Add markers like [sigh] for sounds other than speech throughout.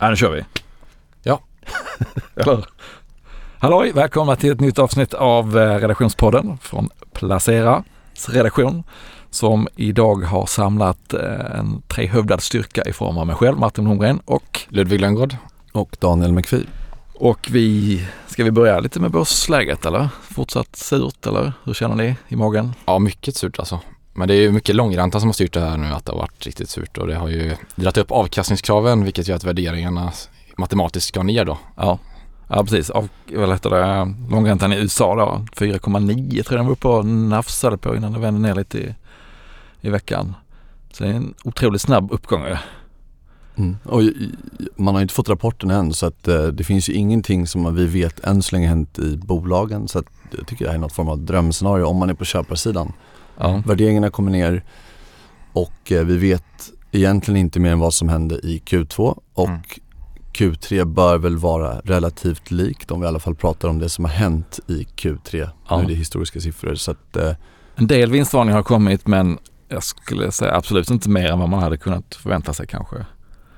Ja, nu kör vi. Ja. [laughs] Eller Halloj, välkomna till ett nytt avsnitt av eh, redaktionspodden från Placeras redaktion som idag har samlat eh, en trehövdad styrka i form av mig själv, Martin Holmgren och Ludvig Lönngård. Och Daniel McPhee. och vi, ska vi börja lite med börsläget eller? Fortsatt surt eller hur känner ni i magen? Ja, mycket surt alltså. Men det är ju mycket långränta som har styrt det här nu att det har varit riktigt surt och det har ju dragit upp avkastningskraven vilket gör att värderingarna matematiskt ska ner då. Ja, ja precis. Av, vad heter det, långräntan i USA då, 4,9 tror jag den var uppe och nafsade på innan det vände ner lite i, i veckan. Så det är en otroligt snabb uppgång. Mm. Och man har ju inte fått rapporten än så att eh, det finns ju ingenting som vi vet än så länge hänt i bolagen. Så att jag tycker det här är något form av drömscenario om man är på köparsidan. Ja. Värderingarna kommer ner och eh, vi vet egentligen inte mer än vad som hände i Q2 och Mm. Q3 bör väl vara relativt likt om vi i alla fall pratar om det som har hänt i Q3. Ja. Nu är det historiska siffror så att eh, En del vinstvarningar har kommit men jag skulle säga absolut inte mer än vad man hade kunnat förvänta sig kanske.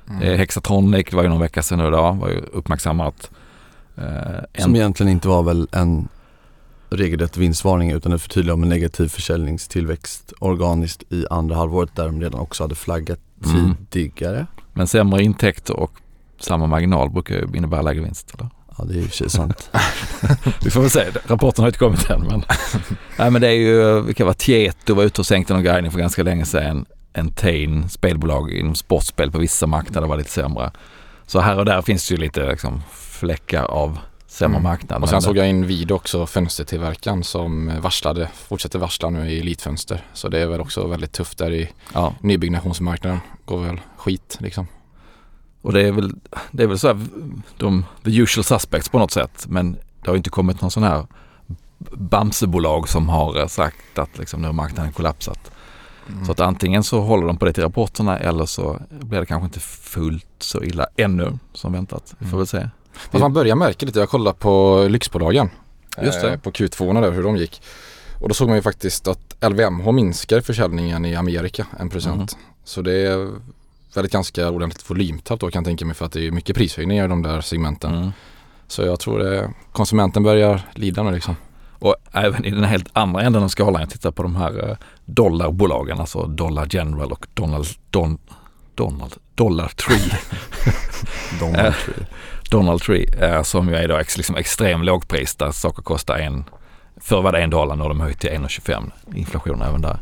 Mm. Eh, Hexatronic, det var ju någon vecka sedan nu idag, var ju uppmärksammat. Eh, Som en, egentligen inte var väl en regelrätt vinstvarning utan ett förtydligande om en negativ försäljningstillväxt organiskt i andra halvåret där de redan också hade flaggat Mm. tidigare. men sämre intäkter och samma marginal brukar ju innebära lägre vinst. Eller? Ja det är och för sig sant. [laughs] Vi får väl se, rapporten har inte kommit än men, [laughs] nej, men det är ju, vilka var Tieto var ute och sänkte någon guidning för ganska länge sedan. Entain, spelbolag inom sportspel på vissa marknader var lite sämre. Så här och där finns det ju lite liksom, fläckar av sämre Mm. marknad. Och sen såg jag in vid också fönstertillverkaren som varslade, fortsätter varsla nu i elitfönster. Så det är väl också väldigt tufft där i ja, nybyggnationsmarknaden. Går väl skit liksom. och det är väl, det är väl så här, de, the usual suspects på något sätt. Men det har ju inte kommit någon sån här Bamsebolag som har eh, sagt att liksom, nu har marknaden kollapsat. Mm. Så att antingen så håller de på det till rapporterna eller så blir det kanske inte fullt så illa ännu som väntat. Vi får Mm. väl se. Fast man börjar märka lite, jag kollade på lyxbolagen. Just det. Eh, på Q2 där, hur de gick. Och då såg man ju faktiskt att LVMH minskar försäljningen i Amerika, 1%. Mhm. Så det är väldigt ganska ordentligt volymtapp då kan jag tänka mig för att det är mycket prishöjningar i de där segmenten. Mm. Så jag tror det, konsumenten börjar lida nu liksom. Och även i den helt andra änden av skalan, jag tittar på de här eh, dollarbolagen, alltså Dollar General och Donald, Don, Donald, Dollar Tree. [laughs] Donald Eh. Tree. Donald Tree eh, som ju är då ex, liksom extrem lågpris där saker kostar en, förr var det en dollar, nu har de höjt till 1,25. Inflation även där.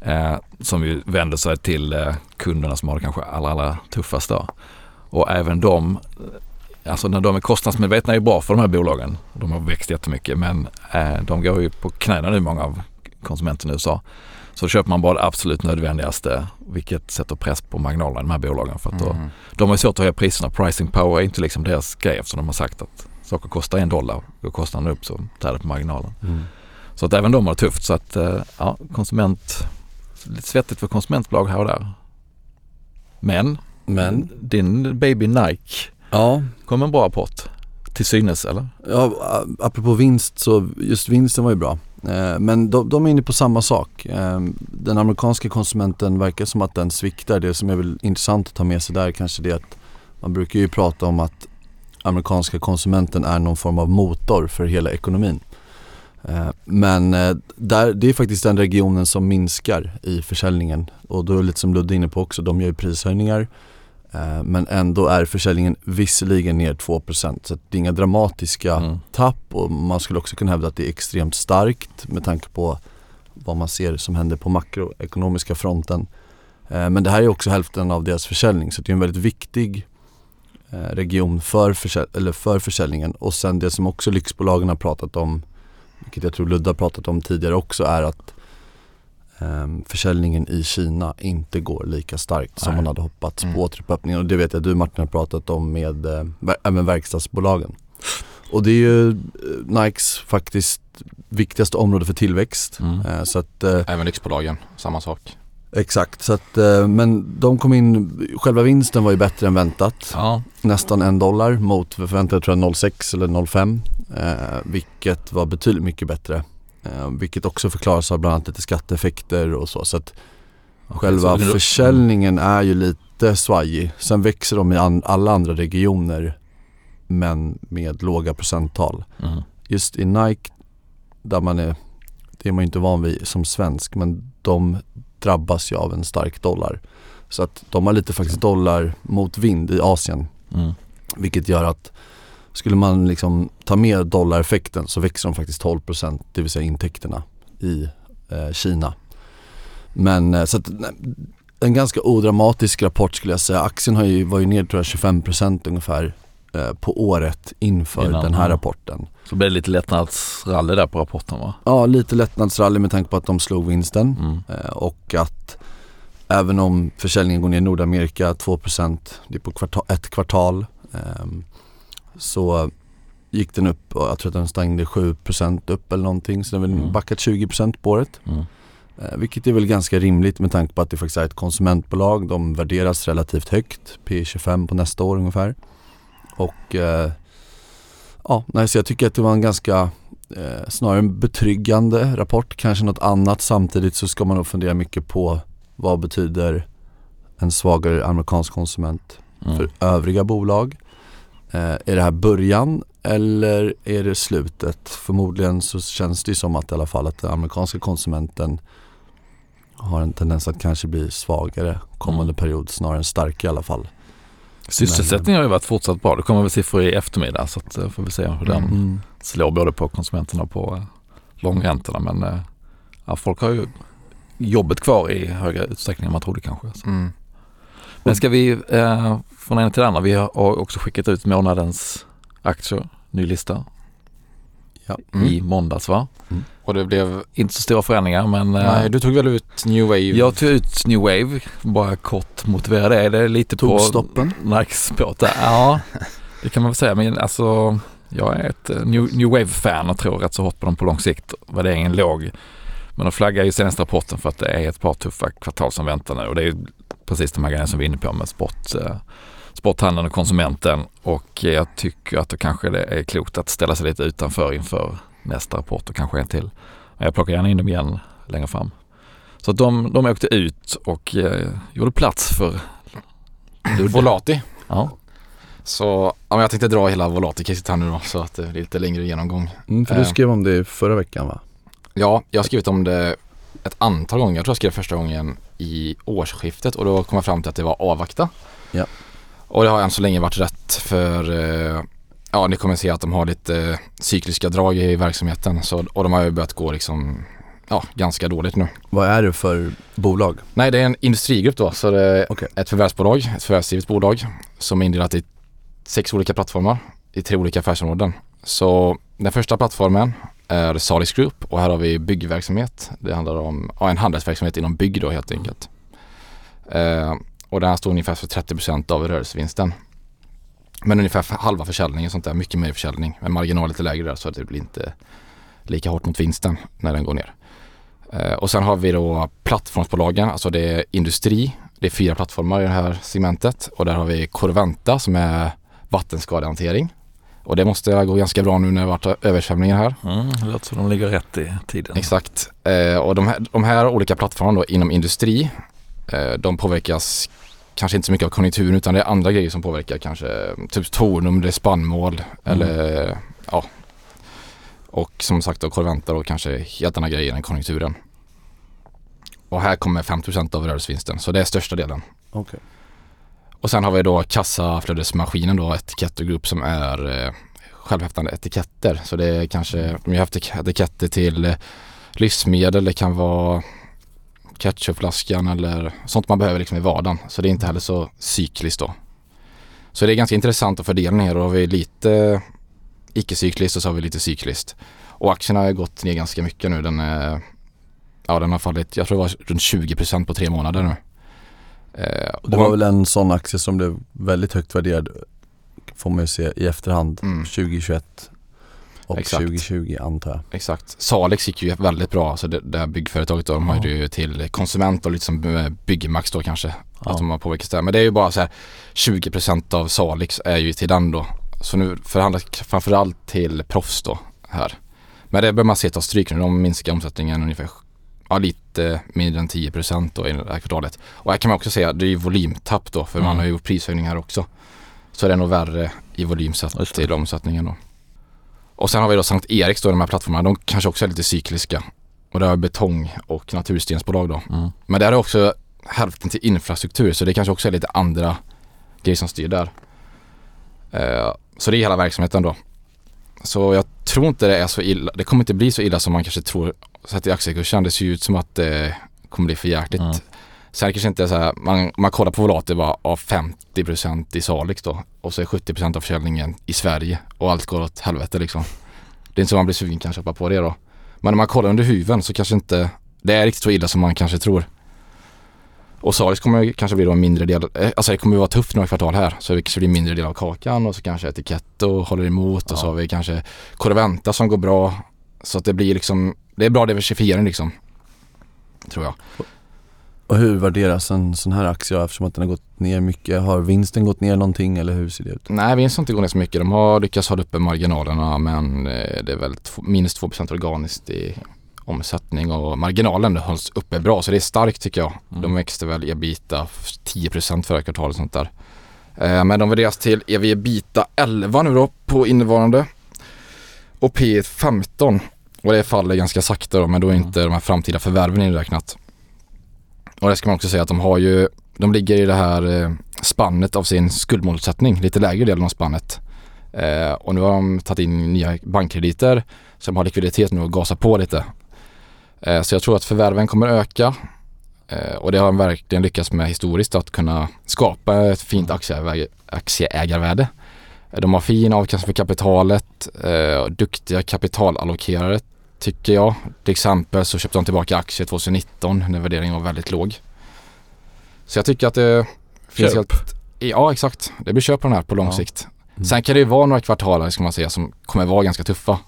Eh, som ju vänder sig till eh, kunderna som har det kanske allra, allra tuffast då. Och även de, eh, alltså när de är kostnadsmedvetna är ju bra för de här bolagen. De har växt jättemycket men eh, de går ju på knäna nu många av konsumenterna i USA. Så köper man bara det absolut nödvändigaste vilket sätter press på marginalerna i de här bolagen. För att då, Mm. de har ju svårt att höja priserna. Pricing power är inte liksom deras grej eftersom de har sagt att saker kostar en dollar. Går kostnaden upp så tär det på marginalen. Mm. Så att även de har det tufft. Så att eh, ja, konsument, lite svettigt för konsumentbolag här och där. Men, Men din baby Nike ja, kom en bra rapport. Till synes eller? ja, apropå vinst så just vinsten var ju bra. Eh, men de, de är inne på samma sak. Eh, den amerikanska konsumenten verkar som att den sviktar. Det som är väl intressant att ta med sig där kanske det är att man brukar ju prata om att amerikanska konsumenten är någon form av motor för hela ekonomin. Eh, men där, det är faktiskt den regionen som minskar i försäljningen och då är det lite som Ludde är inne på också, de gör ju prishöjningar men ändå är försäljningen visserligen ner 2% så det är inga dramatiska Mm. tapp och man skulle också kunna hävda att det är extremt starkt med tanke på vad man ser som händer på makroekonomiska fronten. Eh, Men det här är också hälften av deras försäljning så det är en väldigt viktig eh, region för, försälj- eller för försäljningen och sen det som också lyxbolagen har pratat om vilket jag tror Ludde har pratat om tidigare också är att försäljningen i Kina inte går lika starkt som Nej. man hade hoppats Mm. på återöppningen och det vet jag du Martin har pratat om med eh, även verkstadsbolagen. Och det är ju eh, Nikes faktiskt viktigaste område för tillväxt. Mm. Eh, så att Även lyxbolagen, samma sak. Exakt, så att, men de kom in, själva vinsten var ju bättre än väntat. Ja, Nästan en dollar mot förväntat tror jag 0,6 eller 0,5. Eh, vilket var betydligt mycket bättre. Eh, vilket också förklaras av bland annat lite skatteeffekter och så. Så att okej, själva så försäljningen är ju lite lite svajig. Sen växer de i an, alla andra regioner men med låga procenttal. Mm. Just i Nike, där man är, det är man ju inte van vid som svensk, men de drabbas ju av en stark dollar. Så att de har lite faktiskt dollar mot vind i Asien. Mm. Vilket gör att skulle man liksom ta med dollareffekten så växer de faktiskt 12% det vill säga intäkterna i eh, Kina. Men eh, så att en ganska odramatisk rapport skulle jag säga. Aktien har ju, var ju ner tror jag 25% ungefär eh, på året inför Innan, den här ja. rapporten. Så blir det lite lättnadsrally där på rapporten va? Ja, lite lättnadsrally med tanke på att de slog vinsten Mm. eh, och att även om försäljningen går ner i Nordamerika 2% det är på kvartal, ett kvartal ehm, så gick den upp jag tror att den stängde 7% upp eller någonting så den har väl Mm. backat 20% på året. Mm. Eh, vilket är väl ganska rimligt med tanke på att det faktiskt är ett konsumentbolag. De värderas relativt högt, P 25 på nästa år ungefär. Och eh, ja, nej, så jag tycker att det var en ganska eh, snarare en betryggande rapport, kanske något annat. Samtidigt så ska man nog fundera mycket på vad betyder en svagare amerikansk konsument Mm. för övriga bolag. Eh, är det här början eller är det slutet? Förmodligen så känns det ju som att i alla fall att den amerikanska konsumenten har en tendens att kanske bli svagare kommande Mm. period snarare än stark i alla fall. Sysselsättningen har ju varit fortsatt bra. Det kommer väl siffror i eftermiddag så att, eh, får vi se hur den Mm. slår både på konsumenterna och på eh, långräntorna. Men ja, folk har ju jobbet kvar i högre utsträckning än man trodde kanske. Så. Mm. Men ska vi eh, från en till den andra. Vi har också skickat ut månadens aktier, ny lista Ja. i måndags va? Och det blev, Inte så stora förändringar men eh, nej du tog väl ut New Wave? jag tog ut New Wave, bara kort motivera det. Det är lite Tog på stoppen? Nikes båt där. Ja, [laughs] det kan man väl säga. Men alltså, jag är ett eh, New, New Wave-fan och tror rätt så hårt på dem på lång sikt. Värderingen låg. Men de flaggar ju senaste rapporten för att det är ett par tuffa kvartal som väntar nu. Och det är precis de här grejerna som vi är inne på med sport, eh, sporthandeln och konsumenten. Och jag tycker att det kanske är klokt att ställa sig lite utanför inför nästa rapport och kanske en till. Men jag plockar gärna in dem igen längre fram. Så att de, de åkte ut och eh, gjorde plats för Volati. Ja. Så ja, men jag tänkte dra hela Volati-caset här nu då så att det blir lite längre genomgång. Mm, för du Eh. skrev om det förra veckan va? Ja, jag har skrivit om det ett antal gånger. Jag tror jag skrev första gången i årsskiftet och då kom jag fram till att det var avvakta. Ja. Och det har än så länge varit rätt för eh, ja, ni kommer se att de har lite eh, cykliska drag i verksamheten så, och de har ju börjat gå liksom ja, ganska dåligt nu. Vad är det för bolag? Nej, det är en industrigrupp då så det är Okej. ett förvärvsbolag, ett förvärvsdrivet bolag som är indelat i sex olika plattformar i tre olika affärsområden. Så den första plattformen är Salix Group och här har vi byggverksamhet. Det handlar om ja, en handelsverksamhet inom bygg då helt enkelt. Eh, och den här står ungefär för 30% av rörelsevinsten. Men ungefär halva försäljningen sånt där, mycket mer försäljning. Men marginal är lite lägre där så att det blir inte lika hårt mot vinsten när den går ner. Eh, och sen har vi då plattformsbolagen, alltså det är industri. Det är fyra plattformar i det här segmentet och där har vi Corventa som är vattenskadehantering. Och det måste gå ganska bra nu när det har varit översvämningar här. Mm, det låter som de ligger rätt i tiden. Exakt. Eh, och de här, de här olika plattformarna då inom industri, eh, de påverkas kanske inte så mycket av konjunkturen utan det är andra grejer som påverkar kanske. Typ Tornum, det är spannmål Mm. eller ja. Och som sagt då Corventa då kanske helt andra grejer än konjunkturen. Och här kommer 50% av rörelsevinsten så det är största delen. Okej. Och sen har vi då kassaflödesmaskinen då, Etiketter som är eh, självhäftande etiketter. Så det är kanske, de har haft etiketter till eh, livsmedel, det kan vara ketchupflaskan eller sånt man behöver liksom i vardagen. Så det är inte heller så cykliskt då. Så det är ganska intressant att fördela ner och har vi lite eh, icke-cykliskt och så har vi lite cykliskt. Och aktierna har gått ner ganska mycket nu. Den, är, ja, den har fallit, jag tror det var runt 20% på tre månader nu. Eh, Och det och var väl en sån aktie som blev väldigt högt värderad får man ju se i efterhand. Mm. 2021 och Exakt. 2020 antar jag. Exakt. Salix gick ju väldigt bra, alltså det, det här byggföretaget då, de har ju det till konsument och lite som eh, Byggmax då kanske. Ja. Att de har påverkats där. Men det är ju bara så här 20% av Salix är ju till den då. Så nu förhandlas framförallt till proffs då här. Men det bör man se ta stryk nu. De minskar omsättningen ungefär ja, lite mindre än 10 då i det här kvartalet. Och här kan man också säga, det är volymtapp då för Mm. man har ju gjort prishöjningar också. Så det är nog värre i volym sett till omsättningen då. Och sen har vi då Sankt Eriks då, de här plattformarna, de kanske också är lite cykliska. Och det har betong och naturstensbolag då. Mm. Men där är också hälften till infrastruktur så det kanske också är lite andra grejer som styr där. Eh, så det är hela verksamheten då. Så jag tror inte det är så illa. Det kommer inte bli så illa som man kanske tror. Sett i aktiekursen, det ser ju ut som att det kommer bli för jäkligt. Mm. Sen kanske inte så här, man, man kollar på volater var av 50% i Salix då och så är 70% av försäljningen i Sverige och allt går åt helvete liksom. Det är inte så man blir sugen kan köpa på det då. Men när man kollar under huven så kanske inte det är riktigt så illa som man kanske tror. Och Salix kommer kanske bli då en mindre del, eh, alltså det kommer vara tufft några kvartal här så det kanske blir en mindre del av kakan och så kanske Etiketto håller emot och så Ja. har vi kanske Corventa som går bra. Så att det blir liksom, det är bra diversifiering liksom. Tror jag. Och hur värderas en sån här aktie eftersom att den har gått ner mycket? Har vinsten gått ner någonting eller hur ser det ut? Nej, vinsten har inte gått ner så mycket. De har lyckats hålla uppe marginalerna men eh, det är väl minus 2% organiskt i omsättning och marginalen hålls uppe bra så det är starkt tycker jag. Mm. De växte väl ebita 10% förra kvartalet och sånt där. Eh, Men de värderas till ev ebita 11 nu då på innevarande och P 15 och det faller ganska sakta då men då är Mm. inte de här framtida förvärven inräknat. Och det ska man också säga att de har ju, de ligger i det här eh, spannet av sin skuldmålsättning, lite lägre delen av spannet. Eh, och nu har de tagit in nya bankkrediter som har likviditet nu och gasar på lite. Eh, så jag tror att förvärven kommer öka eh, och det har de verkligen lyckats med historiskt att kunna skapa ett fint aktieägar, aktieägarvärde. Eh, De har fin avkastning för kapitalet, eh, duktiga kapitalallokerare tycker jag. Till exempel så köpte de tillbaka aktier 2019 när värderingen var väldigt låg. Så jag tycker att det finns Köp. helt... Ja exakt, det blir köp på den här på lång Ja. sikt. Mm. Sen kan det ju vara några kvartal ska man säga som kommer vara ganska tuffa.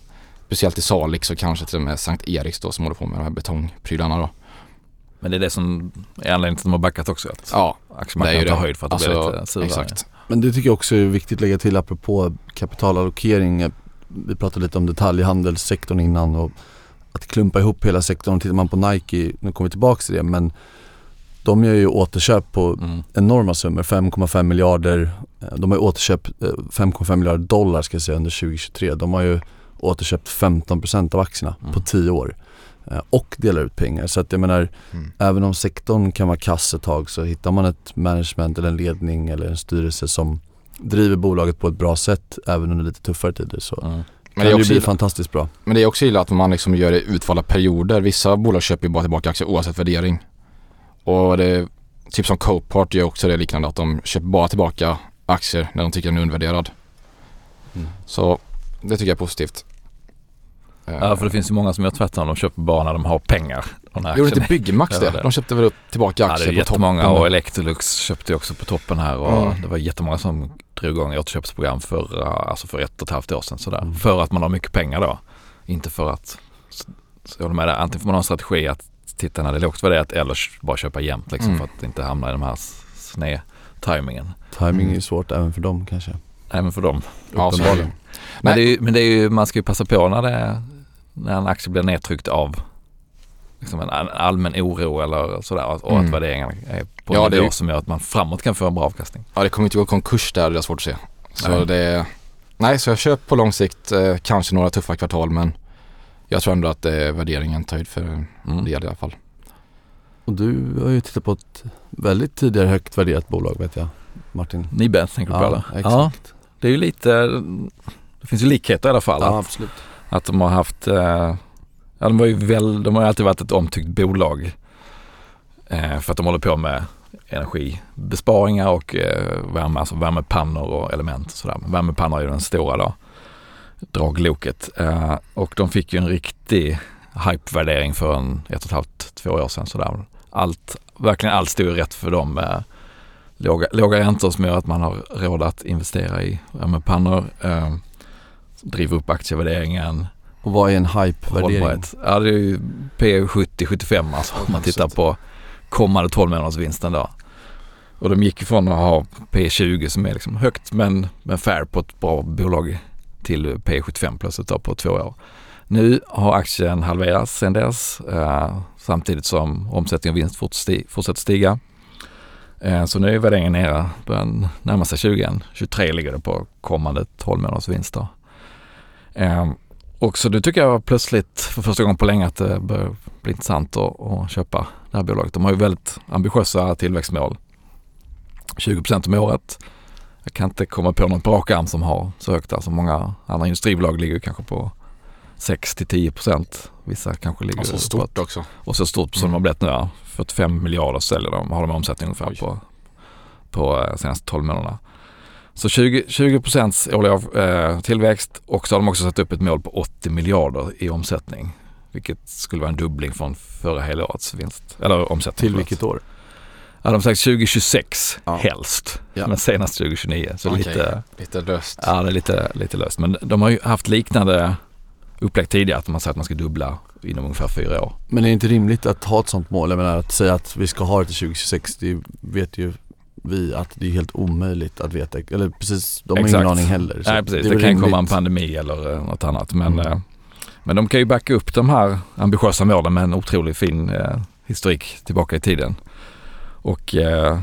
Speciellt i Salix och kanske till och med Sankt Eriks då som håller på med de här betongprylarna då. Men det är det som är anledningen till att de har backat också. Att Ja, aktiemarknaden tar höjd för att det blir alltså lite surare. exakt. Men det tycker jag också är viktigt att lägga till apropå kapitalallokering. Vi pratade lite om detaljhandelssektorn innan och att klumpa ihop hela sektorn. Tittar man på Nike, nu kommer vi tillbaka till det, men de gör ju återköp på Mm. enorma summor, 5,5 miljarder. eh, De har ju återköpt eh, 5,5 miljarder dollar ska jag säga under 2023. De har ju återköpt 15% av aktierna Mm. på 10 år. Eh, Och delar ut pengar. Så att jag menar, Mm. även om sektorn kan vara kass ett tag så hittar man ett management eller en ledning eller en styrelse som driver bolaget på ett bra sätt även under lite tuffare tider så Mm. Men det, är det också bli illa, fantastiskt bra. men det är också illa att man liksom gör det i utvalda perioder. Vissa bolag köper ju bara tillbaka aktier oavsett värdering. Och det typ som Copart gör också det liknande att de köper bara tillbaka aktier när de tycker den är undervärderad. Mm. Så det tycker jag är positivt. Eh, Ja, för det finns ju många som gör tvärtom. De köper bara när de har pengar. Gjorde inte Byggmax Ja, det? det. De köpte väl upp tillbaka Ja, det aktier är på toppen. och Electrolux köpte ju också på toppen här och Mm. det var jättemånga som drog igång återköpsprogram för, uh, alltså för ett och ett halvt år sedan sådär. Mm. För att man har mycket pengar då. Inte för att, så jag håller med dig, antingen får man ha en strategi att titta när det är lågt värderat eller bara köpa jämnt liksom Mm. för att inte hamna i den här sned timingen. Timing är Mm. ju svårt även för dem kanske. Även för dem. Ja, är uppenbarligen. Men, Nej. det är, ju- men det är ju, man ska ju passa på när, det, när en aktie blir nedtryckt av liksom en all- allmän oro eller sådär och och Mm. att värderingen är på Ja, en det nivå som gör att man framåt kan få en bra avkastning. Ja, det kommer inte gå konkurs där, det är svårt att se. Så Nej. det Nej, så jag köper på lång sikt eh, kanske några tuffa kvartal men jag tror ändå att eh, värderingen tar höjd för en Mm. del i alla fall. Och du har ju tittat på ett väldigt tidigare högt värderat bolag vet jag Martin. Nibe tänker du på eller? exakt. det är ju lite, det finns ju likheter i alla fall. Ja, Att, absolut att de har haft, eh, ja de har ju väl, de har ju alltid varit ett omtyckt bolag. Eh, för att de håller på med energibesparingar och eh, värme, alltså värmepannor och element och sådär. Värmepannor är ju den stora då, dragloket. Eh, och de fick ju en riktig hypevärdering för en ett och ett halvt, två år sedan sådär. Allt, verkligen allt stod ju rätt för dem. Eh, låga, låga räntor som gör att man har råd att investera i värmepannor. Eh, driver upp aktievärderingen. Och vad är en hype-värdering? Ja det är ju P 70-75 alltså om man tittar på kommande 12 månaders vinsten då. Och de gick ifrån att ha P 20 som är liksom högt men, men fair på ett bra bolag till P 75 plötsligt då på två år. Nu har aktien halverats sedan dess eh, samtidigt som omsättning och vinst fortsätter stiga. Eh, så nu är värderingen nere, börjar närma sig 20 igen. 23 ligger det på kommande 12 månaders vinster. Eh, och så nu tycker jag plötsligt för första gången på länge att det börjar bli intressant att, att köpa det här bolaget. De har ju väldigt ambitiösa tillväxtmål. 20% om året. Jag kan inte komma på något på rak arm som har så högt där. Så många andra industribolag ligger kanske på 6 till 10% Vissa kanske ligger... Och så stort på, också. Och så stort som mm. de har blivit nu. 45 miljarder säljer de, har de omsättning ungefär Oj. på, på eh, senaste 12 månaderna. Så 20, 20 procents årlig eh, tillväxt och så har de också satt upp ett mål på 80 miljarder i omsättning. Vilket skulle vara en dubbling från förra helårets vinst. Eller omsättning. Till vilket år? Ja, de har sagt 2026 ja. helst. Ja. Men senast 2029. Så okay. lite, lite löst. Ja, det är lite, lite löst. Men de har ju haft liknande upplägg tidigare. Att man säger att man ska dubbla inom ungefär fyra år. Men är det inte rimligt att ha ett sånt mål? Jag menar att säga att vi ska ha det till 2026. Det vet ju vi att det är helt omöjligt att veta. Eller precis, de har Exakt. ingen aning heller. Nej precis, det, det kan rimligt. komma en pandemi eller eh, något annat. Men, mm. eh, men de kan ju backa upp de här ambitiösa målen med en otroligt fin eh, historik tillbaka i tiden. Och eh,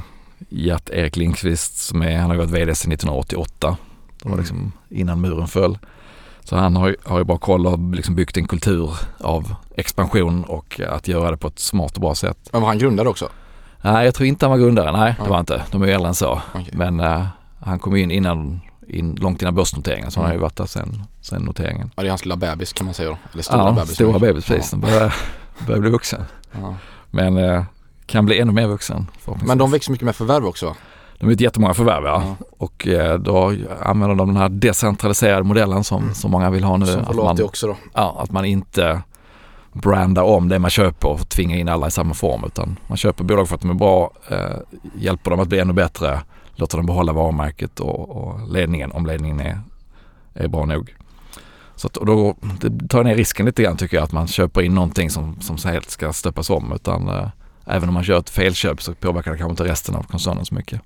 Gert-Erik Lindqvist som är, han har varit VD sedan 1988. Det var mm. liksom innan muren föll. Så han har ju, har ju bra koll och liksom byggt en kultur av expansion och att göra det på ett smart och bra sätt. Men var han grundare också? Nej, jag tror inte han var grundare. Nej, det var han inte. De är ju äldre än så. Okay. Men uh, han kom in innan, in, långt innan börsnoteringen så mm. han har ju varit där sen, sen noteringen. Ja, det är hans lilla bebis kan man säga då. Eller stora ja, bebis. stora bebis precis. Ja. Den börjar, börjar bli vuxen. Ja. Men uh, kan bli ännu mer vuxen Men de växer mycket med förvärv också va? De har jättemånga förvärv ja. ja. Och eh, då använder de den här decentraliserade modellen som, mm. som många vill ha nu. Som man, också då. Ja, att man inte branda om det man köper och tvinga in alla i samma form utan man köper bolag för att de är bra, eh, hjälper dem att bli ännu bättre, låter dem behålla varumärket och, och ledningen om ledningen är, är bra nog. Så att, och då det tar ner risken lite grann tycker jag att man köper in någonting som, som helt ska stöpas om utan eh, även om man gör ett felköp så påverkar det kanske inte resten av koncernen så mycket.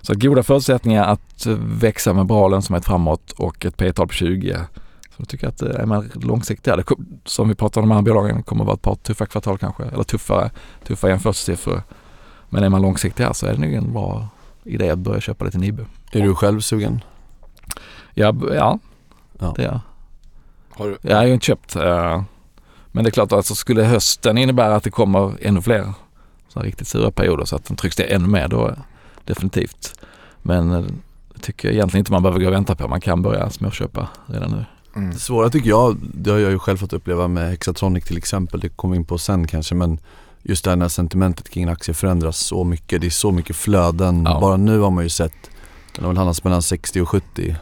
Så goda förutsättningar att eh, växa med bra lönsamhet framåt och ett P tal på 20. Så jag tycker att eh, är man långsiktig, det, som vi pratade om de här bolagen, kommer att vara ett par tuffa kvartal kanske, eller tuffare, tuffa jämförelsesiffror. Men är man långsiktig här så är det nog en bra idé att börja köpa lite Nibu. Är du själv sugen? Ja, ja, ja. det är jag. Har du? Jag har ju inte köpt. Eh, men det är klart att alltså, skulle hösten innebära att det kommer ännu fler så riktigt sura perioder så att den trycks ner ännu mer då definitivt. Men eh, det tycker jag egentligen inte man behöver gå och vänta på. Man kan börja småköpa redan nu. Mm. Det svåra tycker jag, det har jag ju själv fått uppleva med Hexatronic till exempel, det kommer vi in på sen kanske men just det här när sentimentet kring en aktie förändras så mycket, det är så mycket flöden. Ja. Bara nu har man ju sett, den har väl handlats mellan 60 och 70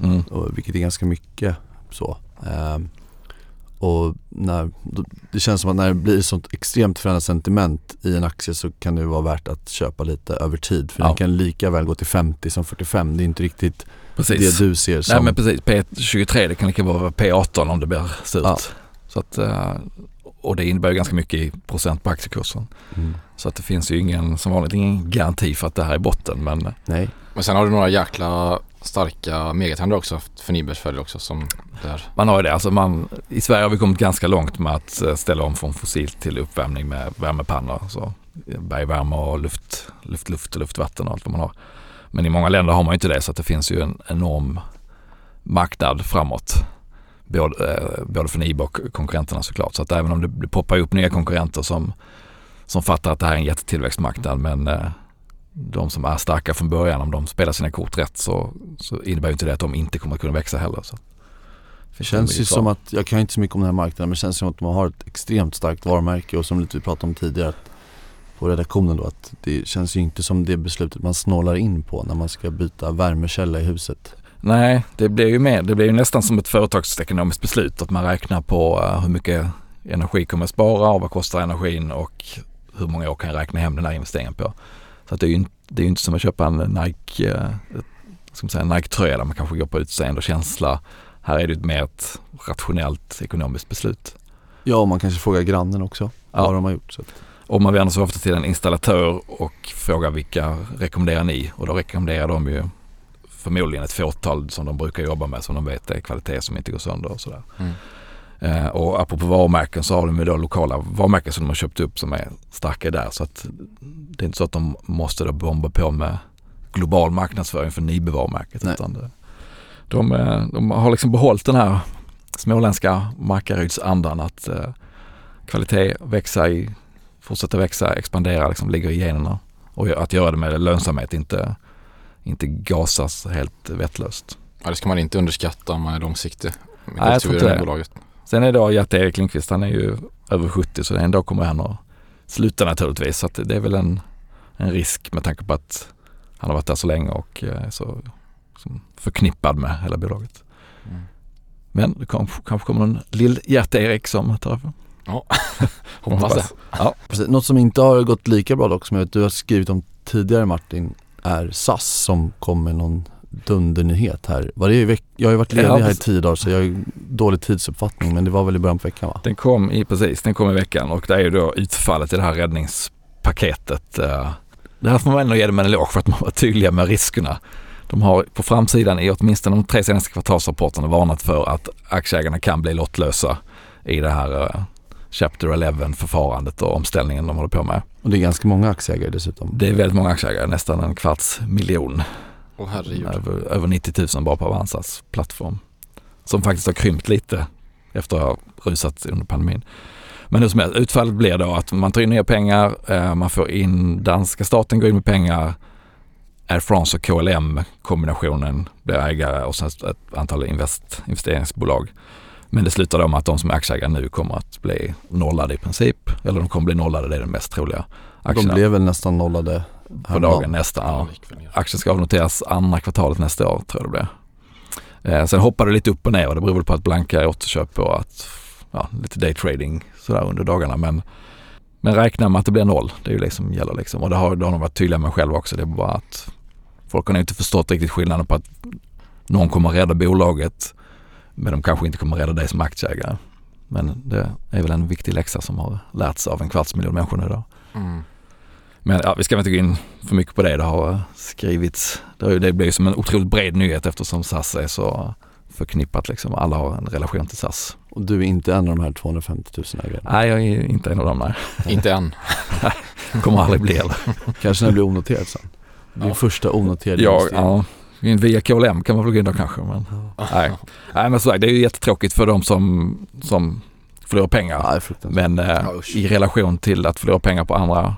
mm. och, vilket är ganska mycket så. Um, och när, det känns som att när det blir sånt extremt förändrat sentiment i en aktie så kan det vara värt att köpa lite över tid. För ja. den kan lika väl gå till 50 som 45. Det är inte riktigt precis. det du ser som... Nej men precis, P23 det kan lika vara P18 om det blir surt. Ja. Så att, eh, och det innebär ju ganska mycket i procent på aktiekursen. Mm. Så att det finns ju ingen, som vanligt, ingen garanti för att det här är botten men... Nej. Men sen har du några jäkla starka megatrender också för Nibers också som där. Man har ju det. Alltså man, I Sverige har vi kommit ganska långt med att eh, ställa om från fossilt till uppvärmning med värmepannor. Så bergvärme och luft, luft, luft och luftvatten och allt vad man har. Men i många länder har man inte det så att det finns ju en enorm marknad framåt. Både, eh, både för Nibe och konkurrenterna såklart. Så att även om det, det poppar upp nya konkurrenter som, som fattar att det här är en jättetillväxtmarknad men eh, de som är starka från början, om de spelar sina kort rätt så, så innebär ju inte det att de inte kommer att kunna växa heller. Så. Det känns ju som att, jag kan inte så mycket om den här marknaden, men det känns som att de har ett extremt starkt varumärke och som lite vi pratade om tidigare att, på redaktionen då att det känns ju inte som det beslutet man snålar in på när man ska byta värmekälla i huset. Nej, det blir ju mer, det blir ju nästan som ett företagsekonomiskt beslut att man räknar på uh, hur mycket energi kommer att spara och vad kostar energin och hur många år kan jag räkna hem den här investeringen på. Så att det är ju inte, det är inte som att köpa en Nike, eh, ska man säga, Nike-tröja där man kanske går på utseende och känsla. Här är det ett mer ett rationellt ekonomiskt beslut. Ja, och man kanske frågar grannen också ja. vad de har gjort. Så. Och man vänder sig ofta till en installatör och frågar vilka rekommenderar ni? Och då rekommenderar de ju förmodligen ett fåtal som de brukar jobba med som de vet är kvalitet som inte går sönder och sådär. Mm. Eh, och apropå varumärken så har de ju då lokala varumärken som de har köpt upp som är starka där. Så att det är inte så att de måste då bomba på med global marknadsföring för Nibe-varumärket. Utan det, de, eh, de har liksom behållit den här småländska Markarydsandan att eh, kvalitet, växa i, fortsätta växa, expandera, liksom ligger i generna. Och att göra det med lönsamhet, inte, inte gasas helt vettlöst. Ja, det ska man inte underskatta om man är långsiktig. med Nej, jag tror inte det. bolaget. Sen är då Gert-Erik Lindqvist, han är ju över 70 så en dag kommer han att sluta naturligtvis. Så det är väl en, en risk med tanke på att han har varit där så länge och eh, är så liksom, förknippad med hela bolaget. Mm. Men det kom, kanske kommer en lill Gert-Erik som tar över. [laughs] Hoppas det. Ja, Precis. Något som inte har gått lika bra dock som jag vet du har skrivit om tidigare Martin är SAS som kom med någon dundernyhet här. Var det i jag har ju varit ledig Ja, här i tio dagar så jag har dålig tidsuppfattning men det var väl i början på veckan va? Den kom i, precis, den kom i veckan och det är ju då utfallet i det här räddningspaketet. eh, Det här får man ändå ge dem en eloge för att man var tydliga med riskerna. De har på framsidan i åtminstone de tre senaste kvartalsrapporterna varnat för att aktieägarna kan bli lottlösa i det här eh, Chapter 11 förfarandet och omställningen de håller på med. Och det är ganska många aktieägare dessutom. Det är väldigt många aktieägare, nästan en kvarts miljon. Herregud. Över, över 90 000 bara på Avanzas plattform. Som faktiskt har krympt lite efter att ha rusat under pandemin. Men hur som helst, utfallet blir då att man tar in nya pengar, eh, man får in, danska staten går in med pengar, Air France och KLM kombinationen blir ägare och sen ett antal invest, investeringsbolag. Men det slutar då med att de som är aktieägare nu kommer att bli nollade i princip. Eller de kommer bli nollade, det är den mest troliga. De Aktierna blev väl nästan nollade på dagen nästan. Ja. Aktien ska avnoteras andra kvartalet nästa år tror jag det blir. Eh, sen hoppar det lite upp och ner och det beror väl på att Blanka återköp och att ja, lite daytrading sådär under dagarna. Men, men räkna med att det blir noll. Det är ju det som gäller liksom. Och det har, det har de varit tydliga med själva också. Det är bara att folk har inte förstått riktigt skillnaden på att någon kommer att rädda bolaget men de kanske inte kommer att rädda dig som aktieägare. Men det är väl en viktig läxa som har lärts av en kvarts miljon människor nu då. Mm. Men ja, vi ska väl inte gå in för mycket på det. Det har skrivits. Det, har ju- det blir ju som en otroligt bred nyhet eftersom SAS är så förknippat liksom. Alla har en relation till SAS. Och du är inte en av de här 250 000 ägarna. Nej, jag är inte en av dem. Nej. [laughs] Inte än. Kommer aldrig bli heller. Kanske när det blir onoterat sen. Din Ja. första onoterade Jag, investering. Via KLM kan man väl gå in då kanske. Men, nej. nej, men så det är ju jättetråkigt för de som, som förlorar pengar. Fruktansvärt. Men eh, i relation till att förlora pengar på andra,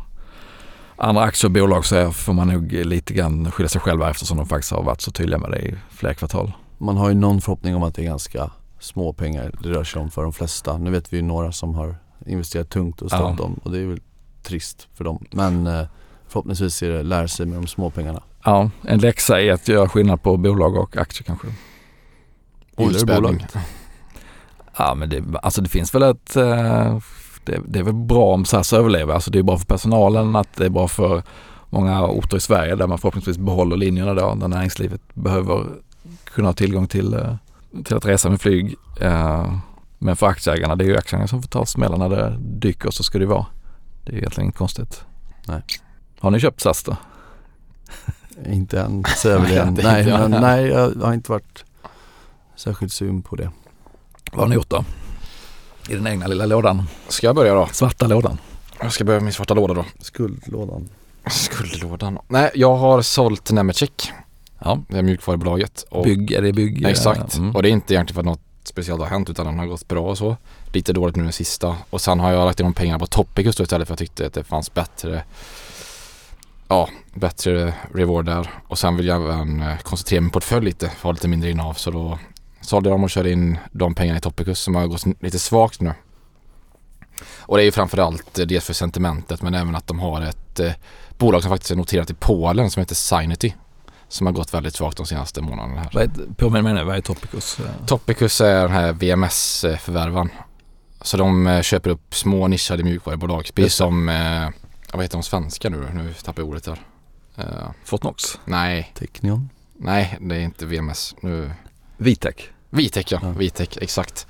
andra aktier och bolag så får man nog lite grann skylla sig själva eftersom de faktiskt har varit så tydliga med det i flera kvartal. Man har ju någon förhoppning om att det är ganska små pengar det rör sig om för de flesta. Nu vet vi ju några som har investerat tungt och stått Ja. dem och det är väl trist för dem. Men eh, förhoppningsvis är det lära sig med de små pengarna. Ja, en läxa är att göra skillnad på bolag och aktier kanske. Gillar du? Ja, men det, alltså det finns väl ett... eh, Det, det är väl bra om SAS överlever. Alltså det är bra för personalen, att det är bra för många orter i Sverige där man förhoppningsvis behåller linjerna då, där näringslivet behöver kunna ha tillgång till, eh, till att resa med flyg. Eh, Men för aktieägarna, det är ju aktieägarna som får ta smällen när det dyker, så ska det vara. Det är egentligen inte konstigt. Nej. Har ni köpt SAS då? Inte än, säger jag väl Nej, igen. Nej, men, nej, jag har inte varit särskilt sugen på det. Vad har ni gjort då? I den egna lilla lådan? Ska jag börja då? Svarta lådan? Jag ska börja med min svarta låda då. Skuldlådan. Skuldlådan. Nej, jag har sålt Nemetschek. Ja. Det är mjukvarubolaget. Och, Bygg, är det bygg? eh, Exakt. mm. Och det är inte egentligen för att något speciellt har hänt utan den har gått bra och så. Lite dåligt nu den sista. Och sen har jag lagt in de pengarna på Topicus då istället för att jag tyckte att det fanns bättre Ja, bättre reward där. Och sen vill jag även eh, koncentrera min portfölj lite för ha lite mindre innehav. Så då sålde jag dem och körde in de pengarna i Topicus som har gått lite svagt nu. Och det är ju framförallt eh, dels för sentimentet men även att de har ett eh, bolag som faktiskt är noterat i Polen som heter Sinity. Som har gått väldigt svagt de senaste månaderna här. Vad är, påminn mig nu, vad är Topicus? Topicus är den här VMS-förvärvan. Så de eh, köper upp små nischade mjukvarubolag. Precis som, eh, vad heter de svenska nu? Nu tappar jag ordet där. Eh, Fortnox? nej, Technion. nej det är inte VMS. Nu, Vitec? Vitec ja, Ja. Vitec exakt.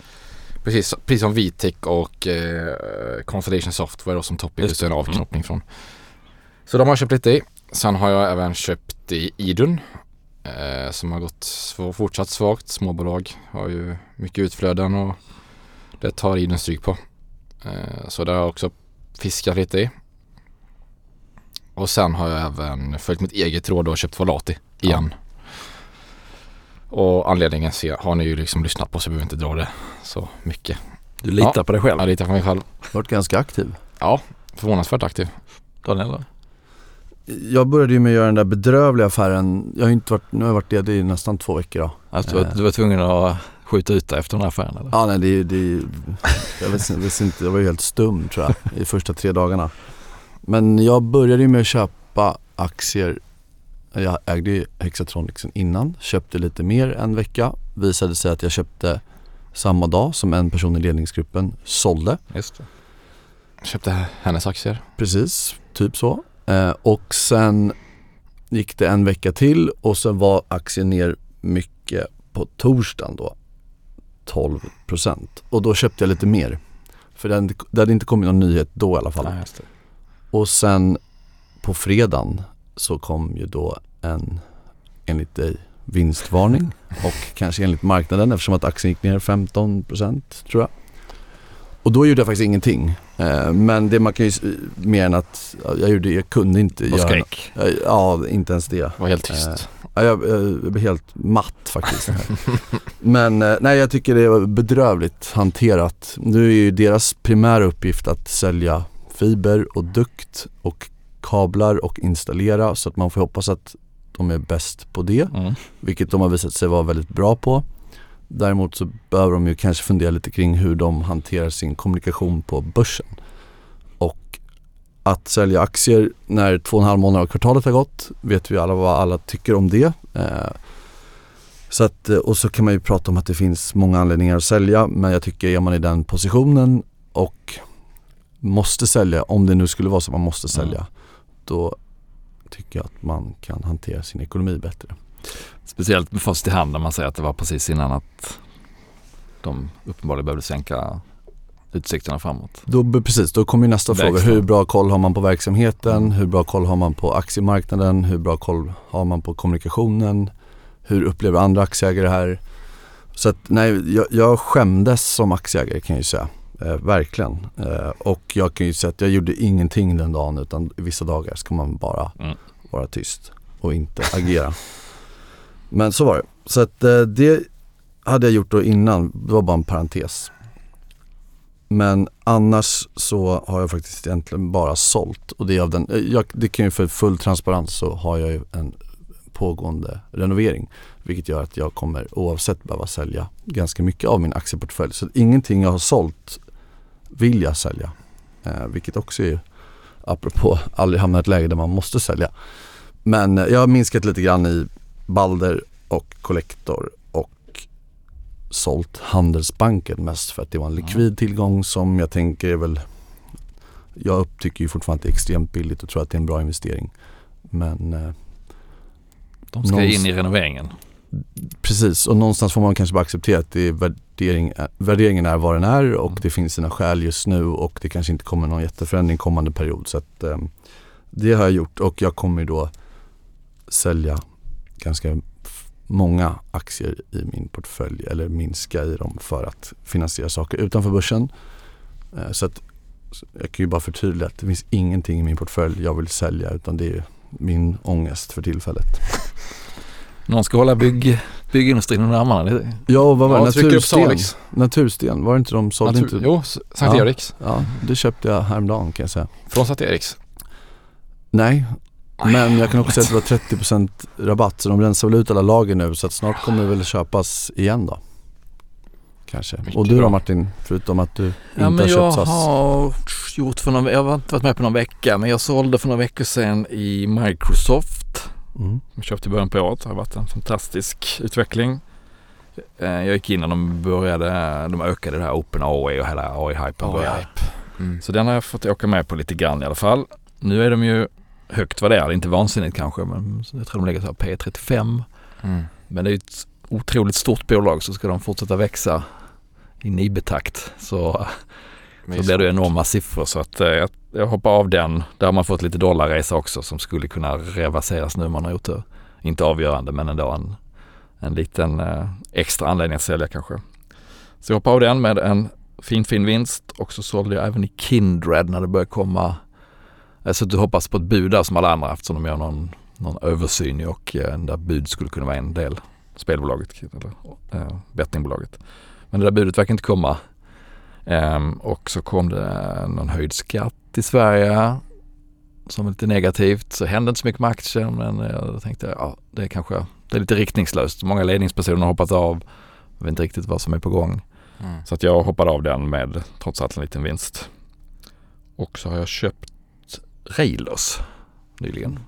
Precis, precis som Vitec och eh, Constellation Software och som Topicus Just är en avknoppning från. Så de har jag köpt lite i. Sen har jag även köpt i Idun. Eh, som har gått sv- fortsatt svagt. Småbolag har ju mycket utflöden och Det tar Iden stryk på. Eh, så det har jag också fiskat lite i. Och sen har jag även följt mitt eget råd och köpt Volati igen. Och anledningen ser, har ni ju liksom lyssnat på så jag behöver inte dra det så mycket. Du litar Ja. på dig själv? Jag litar på mig själv. Varit ganska aktiv. Ja, förvånansvärt aktiv. Daniel? då? Jag började ju med att göra den där bedrövliga affären. Jag har inte varit, nu har jag varit ledig i nästan två veckor då. Alltså, du, var, du var tvungen att skjuta ut dig efter den här affären eller? Ja nej det, det jag visste, visste inte, jag var ju helt stum tror jag i första tre dagarna. Men jag började ju med att köpa aktier. Jag ägde ju Hexatronicsen innan, köpte lite mer en vecka. Visade sig att jag köpte samma dag som en person i ledningsgruppen sålde. Just det. Köpte hennes aktier. Precis, typ så. Eh, och sen gick det en vecka till och sen var aktien ner mycket på torsdagen då. 12% och då köpte jag lite mer. För det hade, inte kommit någon nyhet då i alla fall. Det. Och sen på fredagen så kom ju då en, enligt dig, vinstvarning [laughs] och kanske enligt marknaden eftersom att aktien gick ner 15% tror jag. Och då gjorde jag faktiskt ingenting. Eh, men det man kan ju, s- mer än att ja, jag gjorde, jag kunde inte Och göra skrek. Eh, Ja, inte ens det. Var helt tyst. Eh, Ja, jag, jag, blev helt matt faktiskt. [laughs] Men eh, nej jag tycker det var bedrövligt hanterat. Nu är ju deras primära uppgift att sälja fiber och dukt och kablar och installera så att man får hoppas att de är bäst på det. Mm. Vilket de har visat sig vara väldigt bra på. Däremot så behöver de ju kanske fundera lite kring hur de hanterar sin kommunikation på börsen. Och att sälja aktier när två och en halv månad av kvartalet har gått vet vi alla vad alla tycker om det. Eh, så att, och så kan man ju prata om att det finns många anledningar att sälja men jag tycker är man i den positionen och måste sälja, om det nu skulle vara så att man måste sälja, då tycker jag att man kan hantera sin ekonomi bättre. Speciellt med fast i hand när man säger att det var precis innan att de uppenbarligen behövde sänka utsikterna framåt. Då, precis, då kommer ju nästa fråga. Verkstad. Hur bra koll har man på verksamheten? Hur bra koll har man på aktiemarknaden? Hur bra koll har man på kommunikationen? Hur upplever andra aktieägare det här? Så att nej, jag, jag skämdes som aktieägare kan jag ju säga. Eh, verkligen. Eh, och jag kan ju säga att jag gjorde ingenting den dagen utan vissa dagar ska man bara Mm. vara tyst och inte agera. [laughs] Men så var det. Så att eh, det hade jag gjort då innan, det var bara en parentes. Men annars så har jag faktiskt egentligen bara sålt och det är av den, eh, jag, det kan ju för full transparens så har jag ju en pågående renovering vilket gör att jag kommer oavsett behöva sälja ganska mycket av min aktieportfölj. Så ingenting jag har sålt vill jag sälja. Eh, vilket också är apropå aldrig hamna i ett läge där man måste sälja. Men eh, jag har minskat lite grann i Balder och Collector och sålt Handelsbanken mest för att det var en likvid tillgång som jag tänker är väl Jag upptycker ju fortfarande att det är extremt billigt och tror att det är en bra investering. Men eh, De ska Någonstans- in i renoveringen. Precis, och någonstans får man kanske bara acceptera att det är värdering, äh, värderingen är vad den är och Mm. det finns sina skäl just nu och det kanske inte kommer någon jätteförändring kommande period. Så att, eh, det har jag gjort och jag kommer då sälja ganska många aktier i min portfölj eller minska i dem för att finansiera saker utanför börsen. Eh, så att jag kan ju bara förtydliga att det finns ingenting i min portfölj jag vill sälja utan det är min ångest för tillfället. [laughs] Någon ska hålla bygg, byggindustrin under armarna. Det, Ja, och vad var det? Ja, Natursten. Natursten, var det inte de sålde Natur- inte? Jo, Sankt Ja. Eriks. Ja, det köpte jag häromdagen kan jag säga. Från Sankt Eriks. Nej, men jag kan också säga att det var [laughs] 30% rabatt så de rensar väl ut alla lager nu så att snart kommer det väl köpas igen då. Kanske. Mycket och du då. Martin, förutom att du ja, inte men har jag köpt SAS? har gjort för någon, jag har inte varit med på någon vecka men jag sålde för några veckor sedan i Microsoft. Mm. Jag köpte i början på året. Det har varit en fantastisk utveckling. Eh, Jag gick in när de började, de ökade det här Open AI och hela AI-hypen började. Mm. Så den har jag fått åka med på lite grann i alla fall. Nu är de ju högt värderade, inte vansinnigt kanske men jag tror de ligger så här P35. Mm. Men det är ju ett otroligt stort bolag så ska de fortsätta växa i nibetakt så, så blir det enorma siffror så att eh, jag, jag hoppar av den. Där har man fått lite dollarresa också som skulle kunna reverseras nu om man har gjort det. Inte avgörande men ändå en, en liten eh, extra anledning att sälja kanske. Så jag hoppar av den med en fin fin vinst och så sålde jag även i Kindred när det började komma. Så du hoppas på ett bud där som alla andra eftersom de gör någon, någon översyn och eh, där bud skulle kunna vara en del spelbolaget eller eh, bettingbolaget. Men det där budet verkar inte komma. Ehm, och så kom det någon höjd skatt i Sverige som är lite negativt. Så hände inte så mycket med aktien men jag tänkte ja det är kanske det är lite riktningslöst. Många ledningspersoner har hoppat av. Jag vet inte riktigt vad som är på gång. Mm. Så att jag hoppade av den med trots allt en liten vinst. Och så har jag köpt Railers nyligen.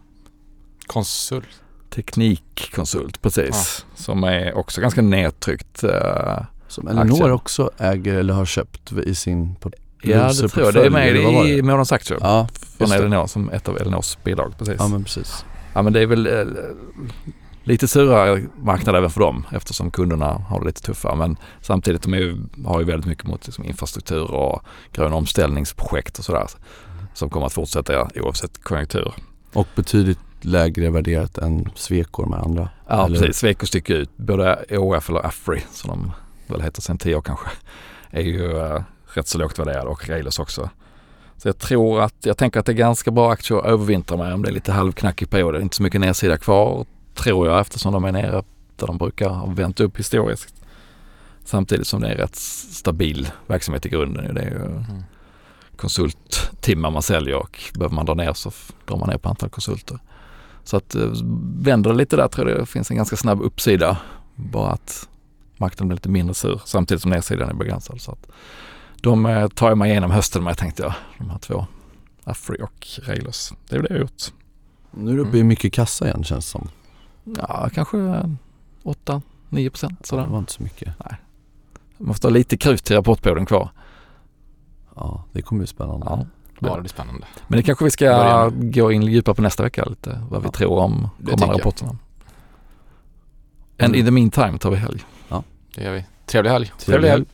Konsult? Teknikkonsult, precis. Ja. Som är också ganska nedtryckt. Uh, som Elinor också äger eller har köpt i sin Ja det tror jag. Det är med i Månadens aktier. Ja, från Elinor som ett av Elinors bidrag. Precis. Ja men precis. Ja men det är väl eh, lite surare marknad även för dem eftersom kunderna har det lite tuffare. Men samtidigt de är, har ju väldigt mycket mot liksom, infrastruktur och gröna omställningsprojekt och sådär. Som kommer att fortsätta oavsett konjunktur. Och betydligt lägre värderat än Sweco med andra. Ja eller? precis, Sweco sticker ut. Både OF eller Afri som de väl heter sen tio år kanske. Är ju uh, rätt så lågt värderade och Railers också. Så jag tror att, jag tänker att det är ganska bra aktier att övervintra med om det är lite halvknackig period. Det är inte så mycket nedsida kvar tror jag eftersom de är nere där de brukar ha vänt upp historiskt. Samtidigt som det är rätt stabil verksamhet i grunden. Det är ju mm. konsulttimmar man säljer och behöver man dra ner så drar man ner på antal konsulter. Så att eh, vänder det lite där tror jag det finns en ganska snabb uppsida. Bara att marknaden blir lite mindre sur samtidigt som nedsidan är begränsad. Så att de eh, tar jag mig igenom hösten med tänkte jag, de här två. Afri och Railers. Det är det jag har gjort. Nu är du uppe i mycket kassa igen känns det som. Ja, kanske 8-9 procent sådär. Det var inte så mycket. Nej. Man måste ha lite krut till rapportperioden kvar. Ja, det kommer bli spännande. Ja. Ja, det blir spännande. Men det kanske vi ska gå in djupare på nästa vecka lite. Vad vi tror om kommande rapporterna. And in the meantime tar vi helg. Det gör vi. Trevlig helg. Trevlig helg.